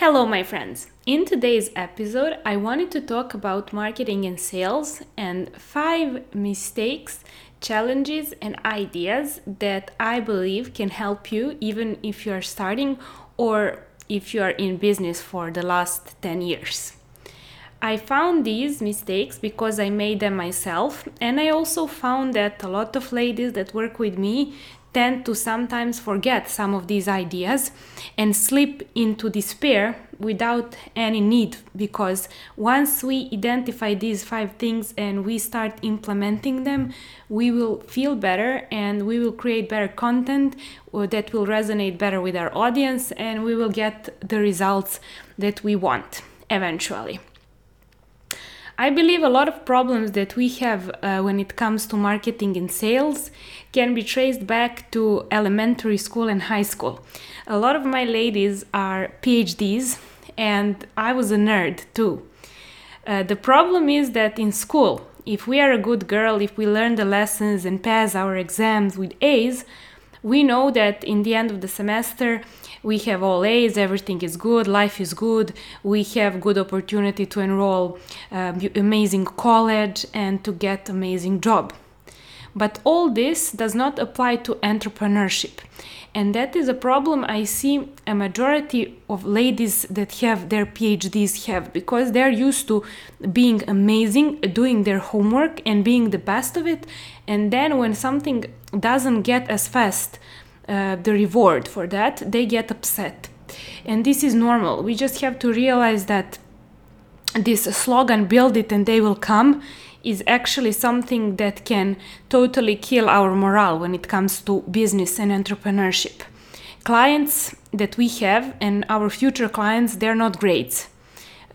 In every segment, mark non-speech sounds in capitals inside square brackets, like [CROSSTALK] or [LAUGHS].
Hello, my friends. In today's episode, I wanted to talk about marketing and sales and five mistakes, challenges, and ideas that I believe can help you even if you are starting or if you are in business for the last 10 years. I found these mistakes because I made them myself, and I also found that a lot of ladies that work with me tend to sometimes forget some of these ideas and slip into despair without any need because once we identify these five things and we start implementing them we will feel better and we will create better content that will resonate better with our audience and we will get the results that we want eventually I believe a lot of problems that we have uh, when it comes to marketing and sales can be traced back to elementary school and high school. A lot of my ladies are PhDs, and I was a nerd too. Uh, the problem is that in school, if we are a good girl, if we learn the lessons and pass our exams with A's, we know that in the end of the semester we have all A's, everything is good, life is good, we have good opportunity to enroll um, amazing college and to get amazing job. But all this does not apply to entrepreneurship. And that is a problem I see a majority of ladies that have their PhDs have because they're used to being amazing, doing their homework and being the best of it. And then when something doesn't get as fast uh, the reward for that, they get upset. And this is normal. We just have to realize that this slogan, build it and they will come, is actually something that can totally kill our morale when it comes to business and entrepreneurship. Clients that we have and our future clients, they're not grades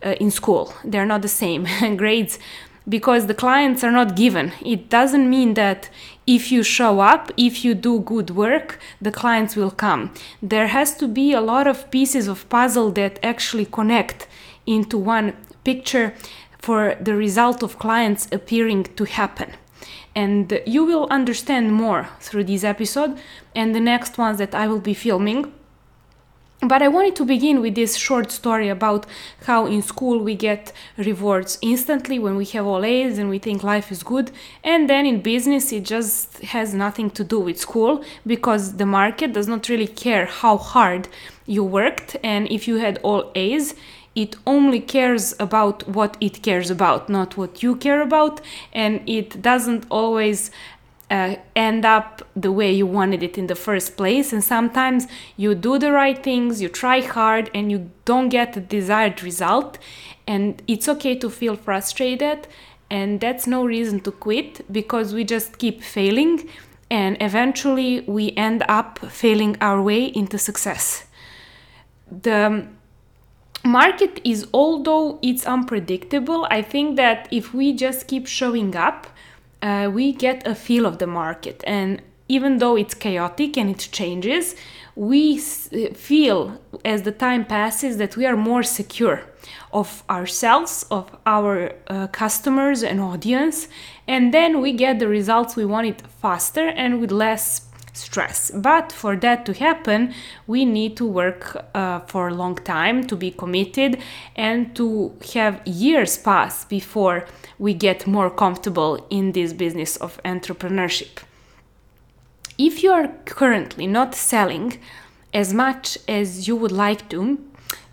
uh, in school, they're not the same. [LAUGHS] grades because the clients are not given. It doesn't mean that if you show up, if you do good work, the clients will come. There has to be a lot of pieces of puzzle that actually connect into one picture for the result of clients appearing to happen. And you will understand more through this episode and the next ones that I will be filming but I wanted to begin with this short story about how in school we get rewards instantly when we have all A's and we think life is good. And then in business, it just has nothing to do with school because the market does not really care how hard you worked. And if you had all A's, it only cares about what it cares about, not what you care about. And it doesn't always uh, end up the way you wanted it in the first place. And sometimes you do the right things, you try hard, and you don't get the desired result. And it's okay to feel frustrated, and that's no reason to quit because we just keep failing, and eventually we end up failing our way into success. The market is although it's unpredictable i think that if we just keep showing up uh, we get a feel of the market. And even though it's chaotic and it changes, we feel as the time passes that we are more secure of ourselves, of our uh, customers and audience, and then we get the results we wanted faster and with less stress. But for that to happen, we need to work uh, for a long time to be committed and to have years pass before we get more comfortable in this business of entrepreneurship. If you are currently not selling as much as you would like to,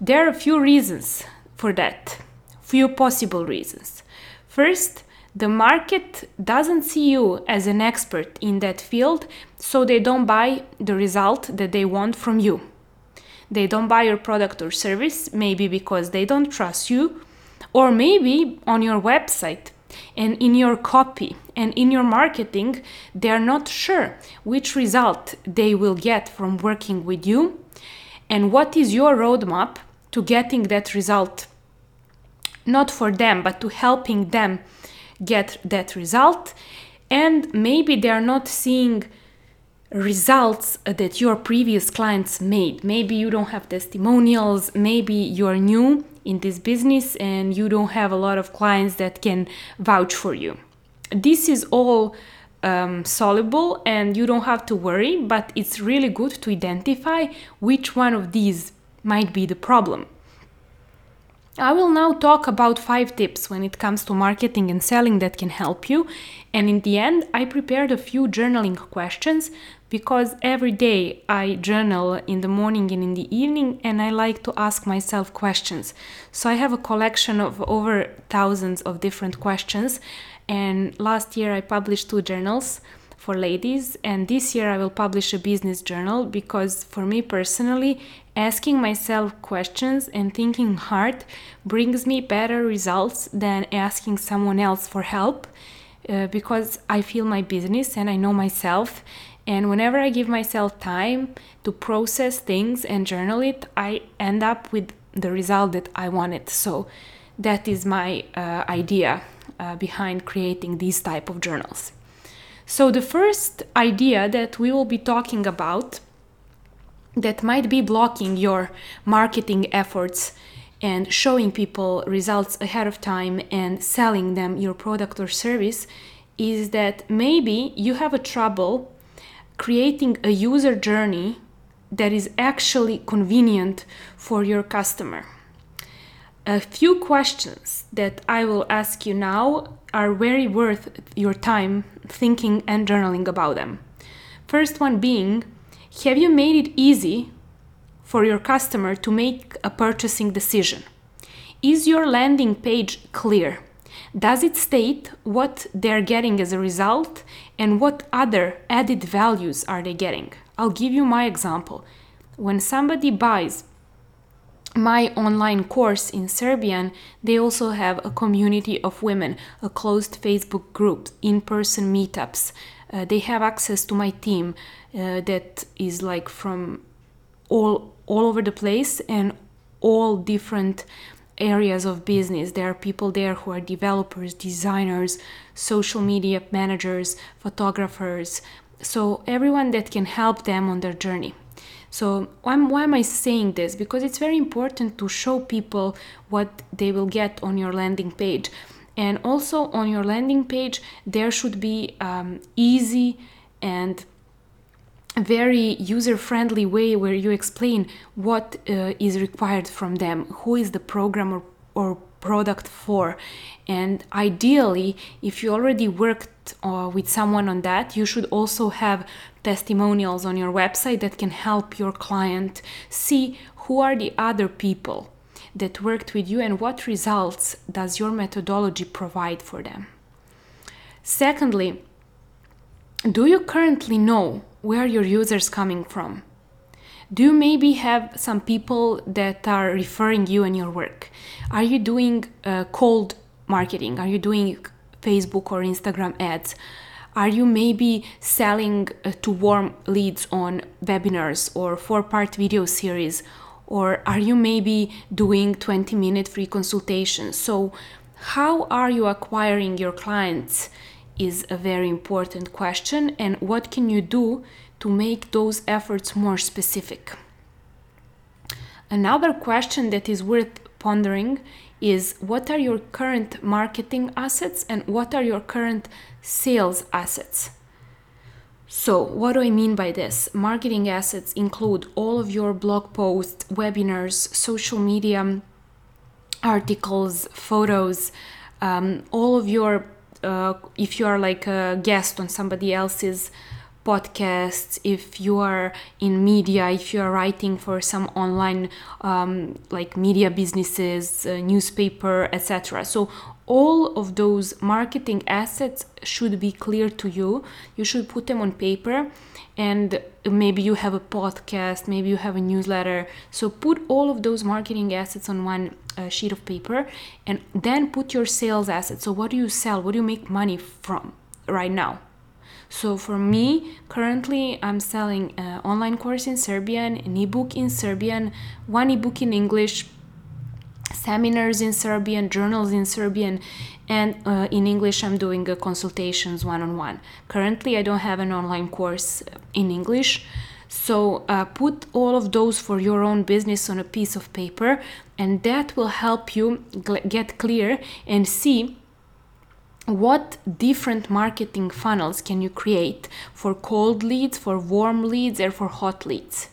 there are a few reasons for that, few possible reasons. First, the market doesn't see you as an expert in that field, so they don't buy the result that they want from you. They don't buy your product or service, maybe because they don't trust you, or maybe on your website and in your copy and in your marketing, they are not sure which result they will get from working with you and what is your roadmap to getting that result. Not for them, but to helping them get that result. And maybe they are not seeing results that your previous clients made. Maybe you don't have testimonials, maybe you're new in this business and you don't have a lot of clients that can vouch for you. This is all um, soluble and you don't have to worry, but it's really good to identify which one of these might be the problem. I will now talk about five tips when it comes to marketing and selling that can help you. And in the end, I prepared a few journaling questions because every day I journal in the morning and in the evening, and I like to ask myself questions. So I have a collection of over thousands of different questions. And last year I published two journals for ladies, and this year I will publish a business journal because for me personally, asking myself questions and thinking hard brings me better results than asking someone else for help uh, because I feel my business and I know myself. And whenever I give myself time to process things and journal it, I end up with the result that I wanted. So that is my uh, idea uh, behind creating these type of journals. So the first idea that we will be talking about that might be blocking your marketing efforts and showing people results ahead of time and selling them your product or service is that maybe you have a trouble creating a user journey that is actually convenient for your customer. A few questions that I will ask you now are very worth your time thinking and journaling about them. First one being Have you made it easy for your customer to make a purchasing decision? Is your landing page clear? Does it state what they're getting as a result and what other added values are they getting? I'll give you my example. When somebody buys my online course in Serbian, they also have a community of women, a closed Facebook group, in person meetups. Uh, they have access to my team uh, that is like from all all over the place and all different areas of business. There are people there who are developers, designers, social media managers, photographers. So everyone that can help them on their journey. So why, why am I saying this? Because it's very important to show people what they will get on your landing page. And also on your landing page, there should be um, easy and very user friendly way where you explain what uh, is required from them, who is the program or, or product for. And ideally, if you already worked uh, with someone on that, you should also have testimonials on your website that can help your client see who are the other people that worked with you and what results does your methodology provide for them. Secondly, do you currently know where your users coming from? Do you maybe have some people that are referring you and your work? Are you doing uh, cold marketing? Are you doing Facebook or Instagram ads? Are you maybe selling uh, to warm leads on webinars or four part video series? Or are you maybe doing 20 minute free consultations? So, how are you acquiring your clients is a very important question. And what can you do to make those efforts more specific? Another question that is worth pondering is what are your current marketing assets and what are your current sales assets. So, what do I mean by this? Marketing assets include all of your blog posts, webinars, social media articles, photos, um, all of your, uh, if you are like a guest on somebody else's podcasts, if you are in media, if you are writing for some online um, like media businesses, uh, newspaper, etc. So all of those marketing assets should be clear to you. You should put them on paper and maybe you have a podcast, maybe you have a newsletter. So put all of those marketing assets on one uh, sheet of paper and then put your sales assets. So what do you sell? What do you make money from right now? So for me, currently I'm selling an online course in Serbian, an ebook in Serbian, one ebook in English, seminars in Serbian, journals in Serbian, and uh, in English I'm doing uh, consultations one on one. Currently, I don't have an online course in English. So uh, put all of those for your own business on a piece of paper, and that will help you get clear and see what different marketing funnels can you create for cold leads, for warm leads, or for hot leads?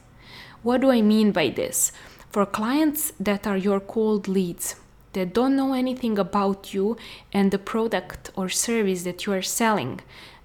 What do I mean by this? For clients that are your cold leads, that don't know anything about you and the product or service that you are selling.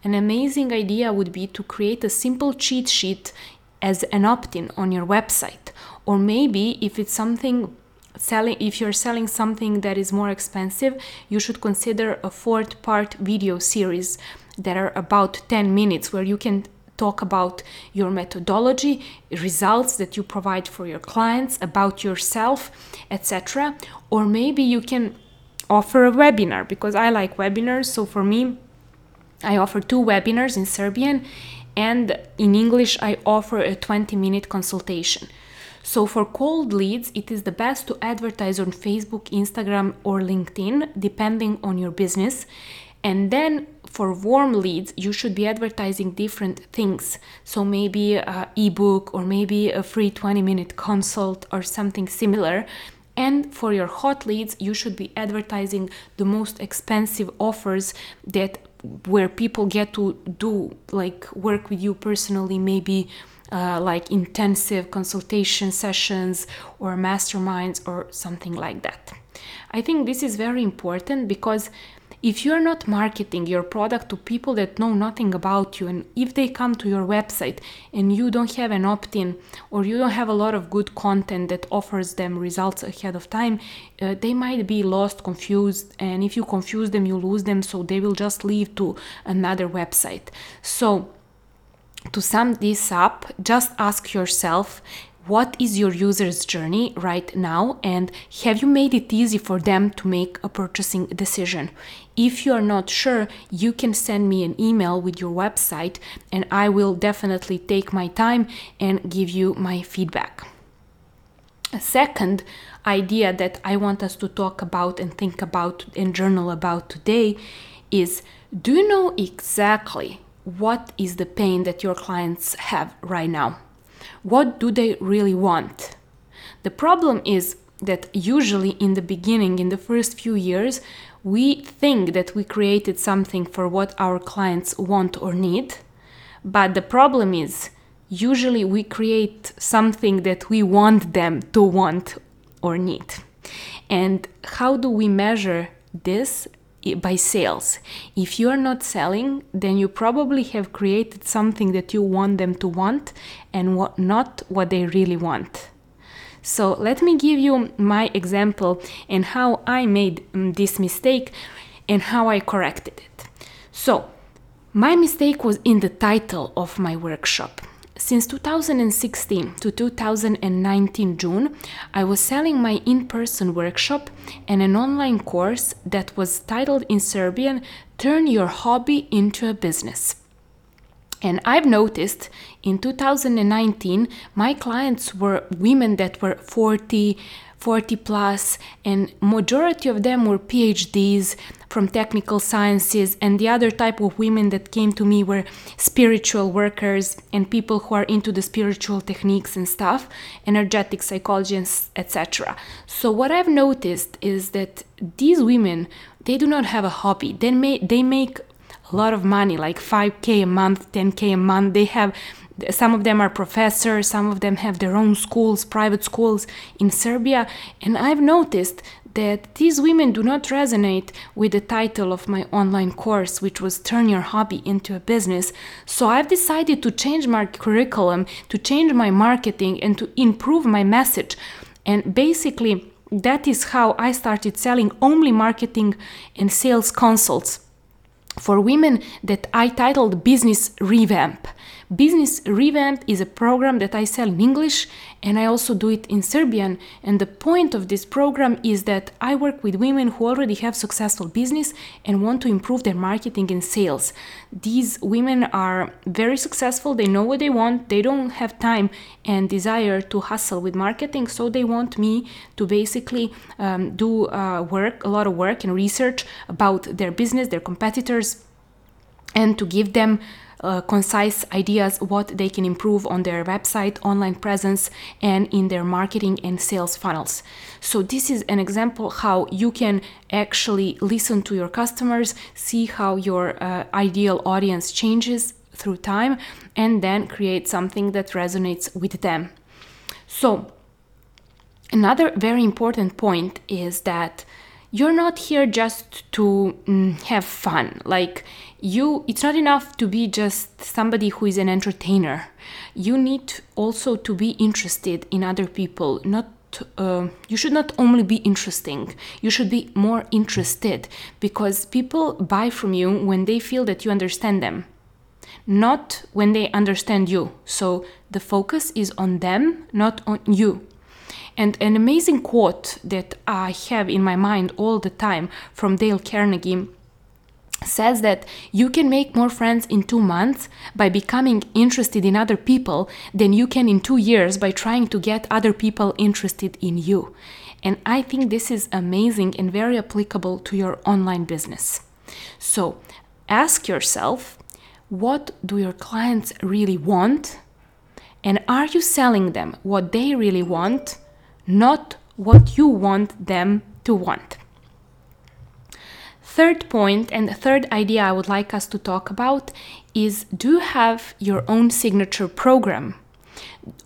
An amazing idea would be to create a simple cheat sheet as an opt in on your website. Or maybe if it's something selling if you're selling something that is more expensive you should consider a fourth part video series that are about 10 minutes where you can talk about your methodology results that you provide for your clients about yourself etc or maybe you can offer a webinar because i like webinars so for me i offer two webinars in serbian and in english i offer a 20 minute consultation so for cold leads, it is the best to advertise on Facebook, Instagram, or LinkedIn, depending on your business. And then for warm leads, you should be advertising different things. So maybe a ebook or maybe a free 20 minute consult or something similar. And for your hot leads, you should be advertising the most expensive offers that where people get to do like work with you personally, maybe uh, like intensive consultation sessions or masterminds or something like that. I think this is very important because if you're not marketing your product to people that know nothing about you, and if they come to your website and you don't have an opt in or you don't have a lot of good content that offers them results ahead of time, uh, they might be lost, confused, and if you confuse them, you lose them, so they will just leave to another website. So, to sum this up, just ask yourself what is your user's journey right now? And have you made it easy for them to make a purchasing decision? If you are not sure you can send me an email with your website and i will definitely take my time and give you my feedback. A second idea that i want us to talk about and think about and journal about today is do you know exactly what is the pain that your clients have right now? What do they really want? The problem is that usually in the beginning, in the first few years, we think that we created something for what our clients want or need. But the problem is, usually we create something that we want them to want or need. And how do we measure this by sales. If you are not selling, then you probably have created something that you want them to want and what, not what they really want. So let me give you my example and how I made um, this mistake and how I corrected it. So, my mistake was in the title of my workshop. Since 2016 to 2019 June, I was selling my in person workshop and an online course that was titled in Serbian Turn Your Hobby into a Business. And I've noticed in 2019, my clients were women that were 40, 40 plus, and majority of them were PhDs from technical sciences, and the other type of women that came to me were spiritual workers and people who are into the spiritual techniques and stuff, energetic psychology, etc. So what I've noticed is that these women they do not have a hobby. They make they make a lot of money, like 5k a month, 10k a month. They have some of them are professors, some of them have their own schools, private schools in Serbia. And I've noticed that these women do not resonate with the title of my online course, which was Turn Your Hobby into a Business. So I've decided to change my curriculum, to change my marketing, and to improve my message. And basically, that is how I started selling only marketing and sales consults for women that I titled Business Revamp. Business Revamp is a program that I sell in English and I also do it in Serbian. And the point of this program is that I work with women who already have successful business and want to improve their marketing and sales. These women are very successful, they know what they want, they don't have time and desire to hustle with marketing, so they want me to basically um, do uh, work, a lot of work and research about their business, their competitors, and to give them uh, concise ideas what they can improve on their website, online presence, and in their marketing and sales funnels. So this is an example how you can actually listen to your customers, see how your uh, ideal audience changes through time, and then create something that resonates with them. So another very important point is that you're not here just to mm, have fun. Like you it's not enough to be just somebody who is an entertainer. You need also to be interested in other people not uh, you should not only be interesting. You should be more interested because people buy from you when they feel that you understand them not when they understand you. So the focus is on them not on you and an amazing quote that I have in my mind all the time from Dale Carnegie says that you can make more friends in two months by becoming interested in other people than you can in two years by trying to get other people interested in you. And I think this is amazing and very applicable to your online business. So ask yourself what do your clients really want? And are you selling them what they really want, not what you want them to want? Third point and the third idea I would like us to talk about is do you have your own signature program?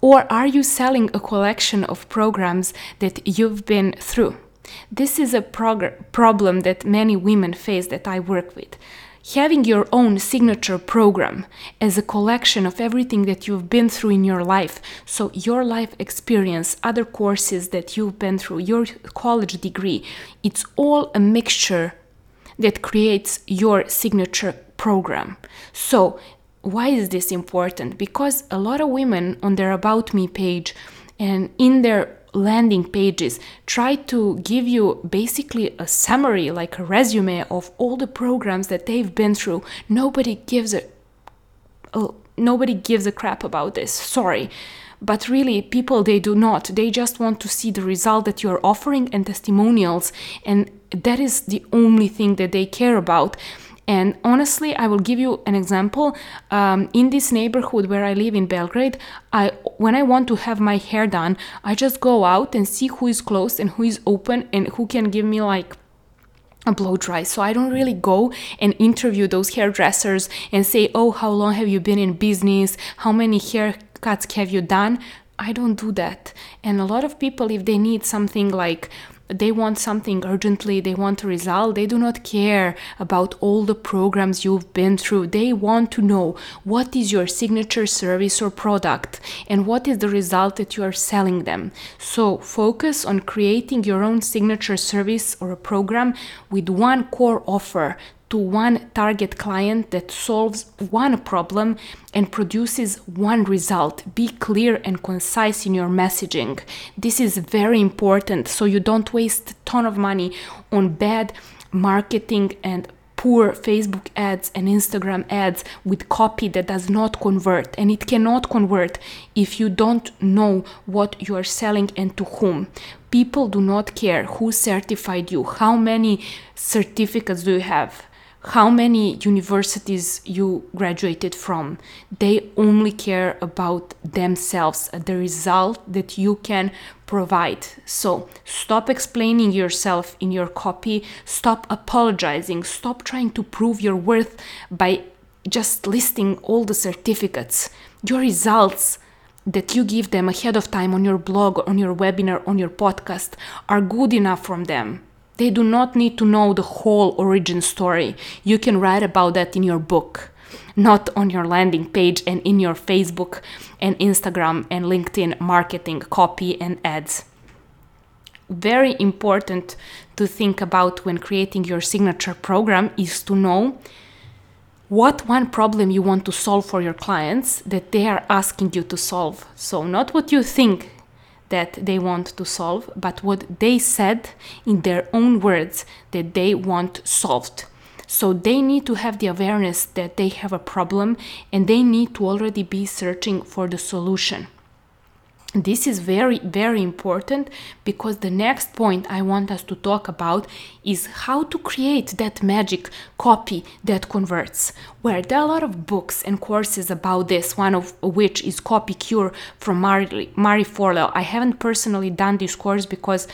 Or are you selling a collection of programs that you've been through? This is a prog- problem that many women face that I work with. Having your own signature program as a collection of everything that you've been through in your life, so your life experience, other courses that you've been through, your college degree, it's all a mixture that creates your signature program. So, why is this important? Because a lot of women on their About Me page and in their landing pages try to give you basically a summary, like a resume of all the programs that they've been through. Nobody gives a, nobody gives a crap about this. Sorry but really people they do not they just want to see the result that you're offering and testimonials and that is the only thing that they care about and honestly, I will give you an example. Um, in this neighborhood where I live in Belgrade, I when I want to have my hair done, I just go out and see who is closed and who is open and who can give me like a blow dry. So I don't really go and interview those hairdressers and say, "Oh, how long have you been in business? How many haircuts have you done? I don't do that. And a lot of people, if they need something like they want something urgently, they want a result, they do not care about all the programs you've been through. They want to know what is your signature service or product and what is the result that you are selling them. So focus on creating your own signature service or a program with one core offer to one target client that solves one problem and produces one result. Be clear and concise in your messaging. This is very important so you don't waste a ton of money on bad marketing and poor Facebook ads and Instagram ads with copy that does not convert. And it cannot convert if you don't know what you are selling and to whom. People do not care who certified you, how many certificates do you have how many universities you graduated from. They only care about themselves, the result that you can provide. So stop explaining yourself in your copy, stop apologizing, stop trying to prove your worth by just listing all the certificates. Your results that you give them ahead of time on your blog, on your webinar, on your podcast are good enough from them. They do not need to know the whole origin story. You can write about that in your book, not on your landing page and in your Facebook and Instagram and LinkedIn marketing, copy, and ads. Very important to think about when creating your signature program is to know what one problem you want to solve for your clients that they are asking you to solve. So, not what you think that they want to solve, but what they said in their own words that they want solved. So they need to have the awareness that they have a problem and they need to already be searching for the solution. This is very, very important because the next point I want us to talk about is how to create that magic copy that converts. Where there are a lot of books and courses about this, one of which is Copy Cure from Marie, Marie Forleo. I haven't personally done this course because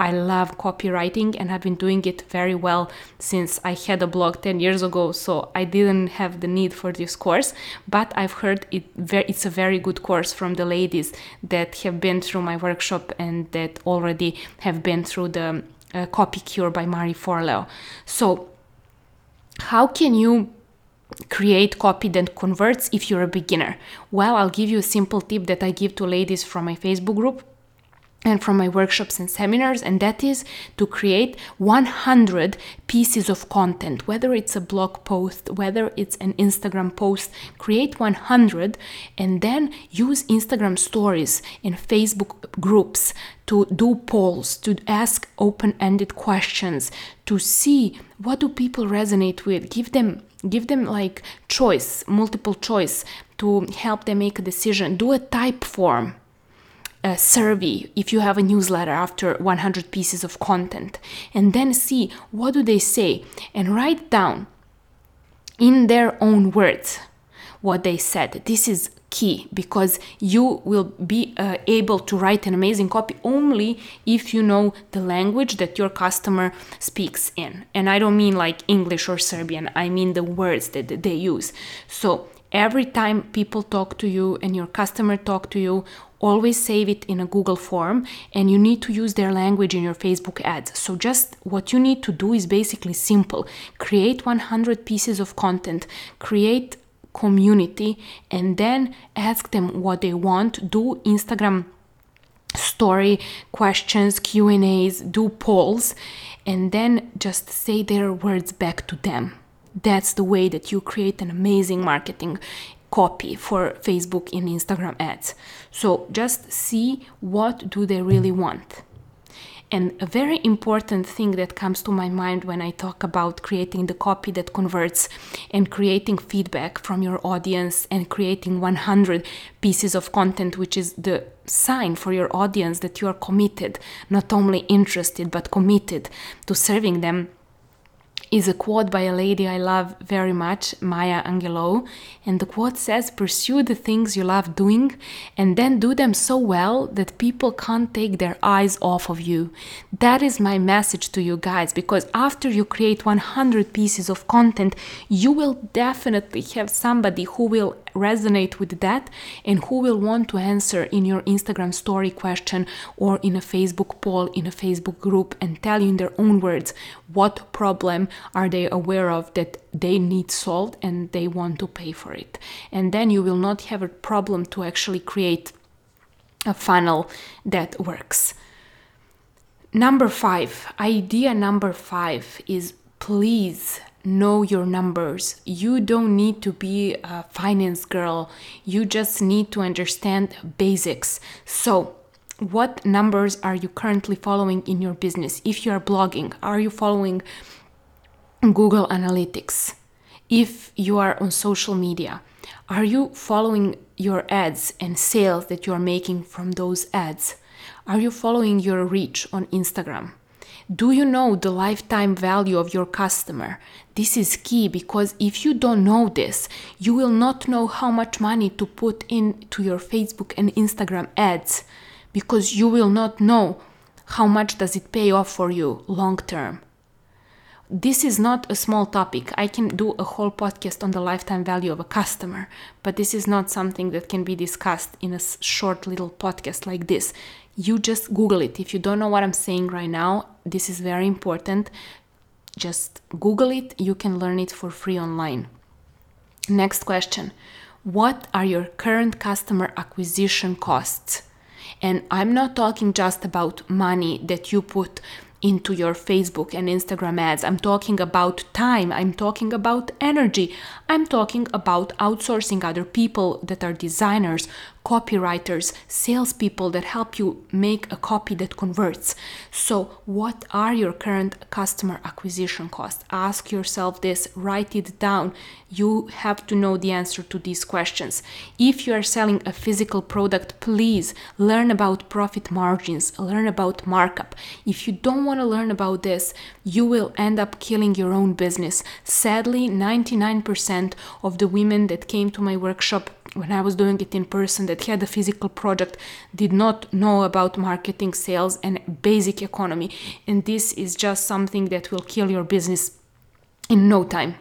I love copywriting and I've been doing it very well since I had a blog 10 years ago. So I didn't have the need for this course, but I've heard it it's a very good course from the ladies that have been through my workshop and that already have been through the uh, Copy Cure by Marie Forleo. So how can you create copy that converts if you're a beginner? Well, I'll give you a simple tip that I give to ladies from my Facebook group and from my workshops and seminars, and that is to create 100 pieces of content, whether it's a blog post, whether it's an Instagram post, create 100 and then use Instagram stories and Facebook groups to do polls, to ask open ended questions, to see what do people resonate with, give them give them like choice multiple choice to help them make a decision. Do a Typeform a survey if you have a newsletter after 100 pieces of content and then see what do they say and write down in their own words what they said. This is key because you will be uh, able to write an amazing copy only if you know the language that your customer speaks in. And i don't mean like english or serbian i mean the words that they use. So every time people talk to you and your customer talk to you always save it in a Google form and you need to use their language in your Facebook ads. So just what you need to do is basically simple. Create 100 pieces of content, create community and then ask them what they want. Do Instagram story questions, Q&As, do polls and then just say their words back to them. That's the way that you create an amazing marketing copy for Facebook and Instagram ads. So just see what do they really want. And a very important thing that comes to my mind when I talk about creating the copy that converts and creating feedback from your audience and creating 100 pieces of content, which is the sign for your audience that you are committed, not only interested, but committed to serving them is a quote by a lady I love very much, Maya Angelou. And the quote says, Pursue the things you love doing and then do them so well that people can't take their eyes off of you. That is my message to you guys because after you create 100 pieces of content, you will definitely have somebody who will resonate with that and who will want to answer in your Instagram story question or in a Facebook poll in a Facebook group and tell you in their own words what problem are they aware of that they need solved and they want to pay for it. And then you will not have a problem to actually create a funnel that works. Number five, idea number five is please know your numbers. You don't need to be a finance girl. You just need to understand basics. So, what numbers are you currently following in your business? If you are blogging, are you following Google Analytics? If you are on social media, are you following your ads and sales that you are making from those ads? Are you following your reach on Instagram? Do you know the lifetime value of your customer? This is key because if you don't know this, you will not know how much money to put into your Facebook and Instagram ads because you will not know how much does it pay off for you long term. This is not a small topic. I can do a whole podcast on the lifetime value of a customer, but this is not something that can be discussed in a short little podcast like this you just Google it. If you don't know what I'm saying right now, this is very important. Just Google it, you can learn it for free online. Next question What are your current customer acquisition costs? And I'm not talking just about money that you put into your Facebook and Instagram ads. I'm talking about time. I'm talking about energy. I'm talking about outsourcing other people that are designers, copywriters, salespeople that help you make a copy that converts. So, what are your current customer acquisition costs? Ask yourself this, write it down. You have to know the answer to these questions. If you are selling a physical product, please learn about profit margins, learn about markup. If you don't want to learn about this, you will end up killing your own business. Sadly, 99% of the women that came to my workshop when I was doing it in person that had a physical project did not know about marketing, sales, and basic economy. And this is just something that will kill your business in no time.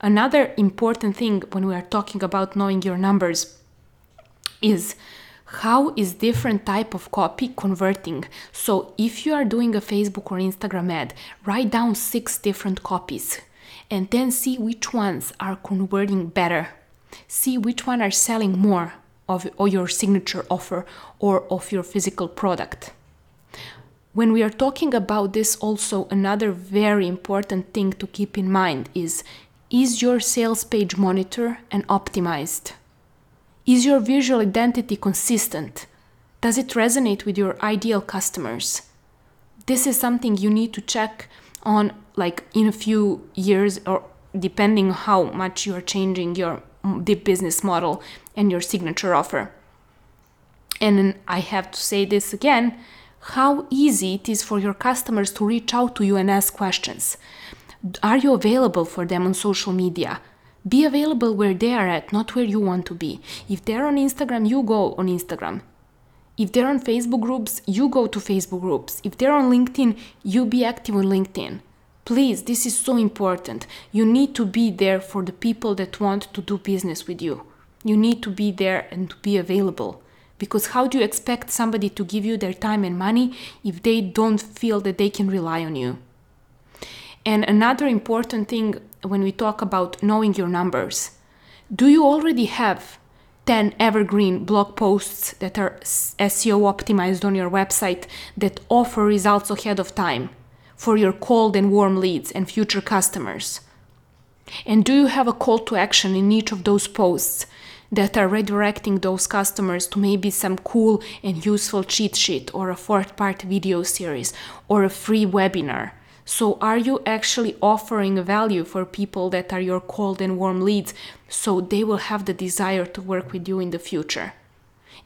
Another important thing when we are talking about knowing your numbers is how is different type of copy converting so if you are doing a facebook or instagram ad write down six different copies and then see which ones are converting better see which one are selling more of, of your signature offer or of your physical product when we are talking about this also another very important thing to keep in mind is is your sales page monitor and optimized is your visual identity consistent? Does it resonate with your ideal customers? This is something you need to check on like in a few years or depending how much you are changing your the business model and your signature offer. And I have to say this again, how easy it is for your customers to reach out to you and ask questions. Are you available for them on social media? Be available where they are at, not where you want to be. If they're on Instagram, you go on Instagram. If they're on Facebook groups, you go to Facebook groups. If they're on LinkedIn, you be active on LinkedIn. Please, this is so important. You need to be there for the people that want to do business with you. You need to be there and to be available. Because how do you expect somebody to give you their time and money if they don't feel that they can rely on you? And another important thing when we talk about knowing your numbers do you already have 10 evergreen blog posts that are SEO optimized on your website that offer results ahead of time for your cold and warm leads and future customers? And do you have a call to action in each of those posts that are redirecting those customers to maybe some cool and useful cheat sheet or a fourth part video series or a free webinar? So, are you actually offering value for people that are your cold and warm leads so they will have the desire to work with you in the future?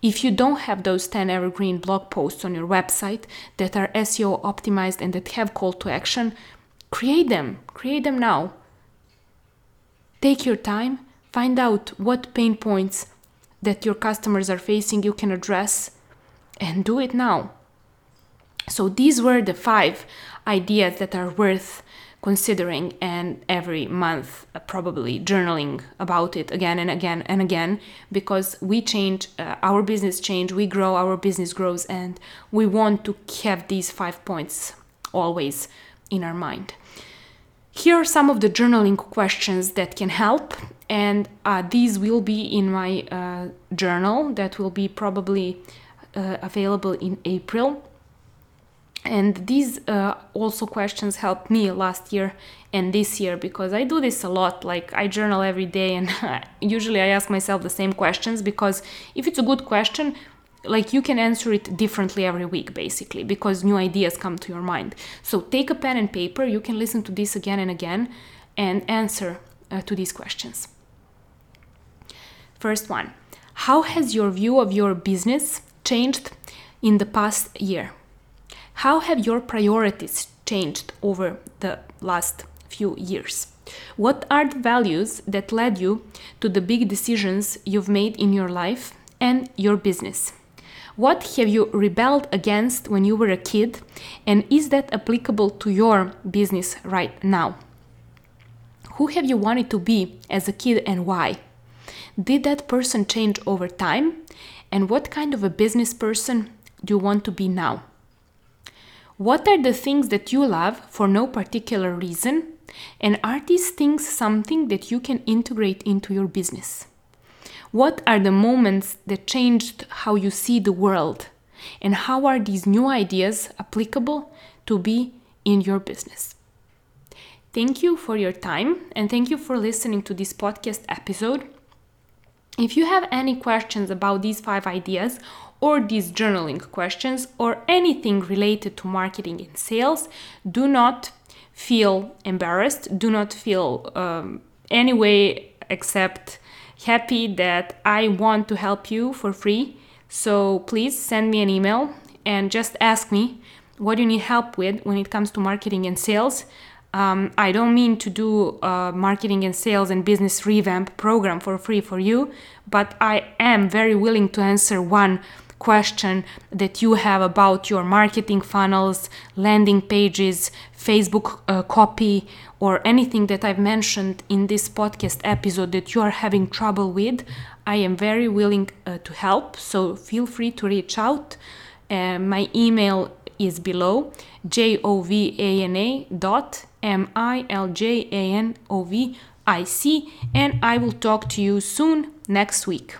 If you don't have those 10 evergreen blog posts on your website that are SEO optimized and that have call to action, create them. Create them now. Take your time, find out what pain points that your customers are facing you can address, and do it now. So, these were the five ideas that are worth considering and every month uh, probably journaling about it again and again and again because we change uh, our business change we grow our business grows and we want to have these five points always in our mind. Here are some of the journaling questions that can help and uh, these will be in my uh, journal that will be probably uh, available in april and these uh, also questions helped me last year and this year because i do this a lot like i journal every day and [LAUGHS] usually i ask myself the same questions because if it's a good question like you can answer it differently every week basically because new ideas come to your mind. So take a pen and paper you can listen to this again and again and answer uh, to these questions. First one how has your view of your business changed in the past year how have your priorities changed over the last few years? What are the values that led you to the big decisions you've made in your life and your business? What have you rebelled against when you were a kid, and is that applicable to your business right now? Who have you wanted to be as a kid and why? Did that person change over time? And what kind of a business person do you want to be now? What are the things that you love for no particular reason? And are these things something that you can integrate into your business? What are the moments that changed how you see the world? And how are these new ideas applicable to be in your business? Thank you for your time and thank you for listening to this podcast episode. If you have any questions about these five ideas or these journaling questions or anything related to marketing and sales, do not feel embarrassed, do not feel um, any way except happy that I want to help you for free. So please send me an email and just ask me what you need help with when it comes to marketing and sales. Um, I don't mean to do a marketing and sales and business revamp program for free for you, but I am very willing to answer one question that you have about your marketing funnels, landing pages, Facebook uh, copy, or anything that I've mentioned in this podcast episode that you are having trouble with, I am very willing uh, to help. So feel free to reach out. Uh, my email is below jovana dot m-i-l-j-a-n-o-v-i-c and I will talk to you soon next week.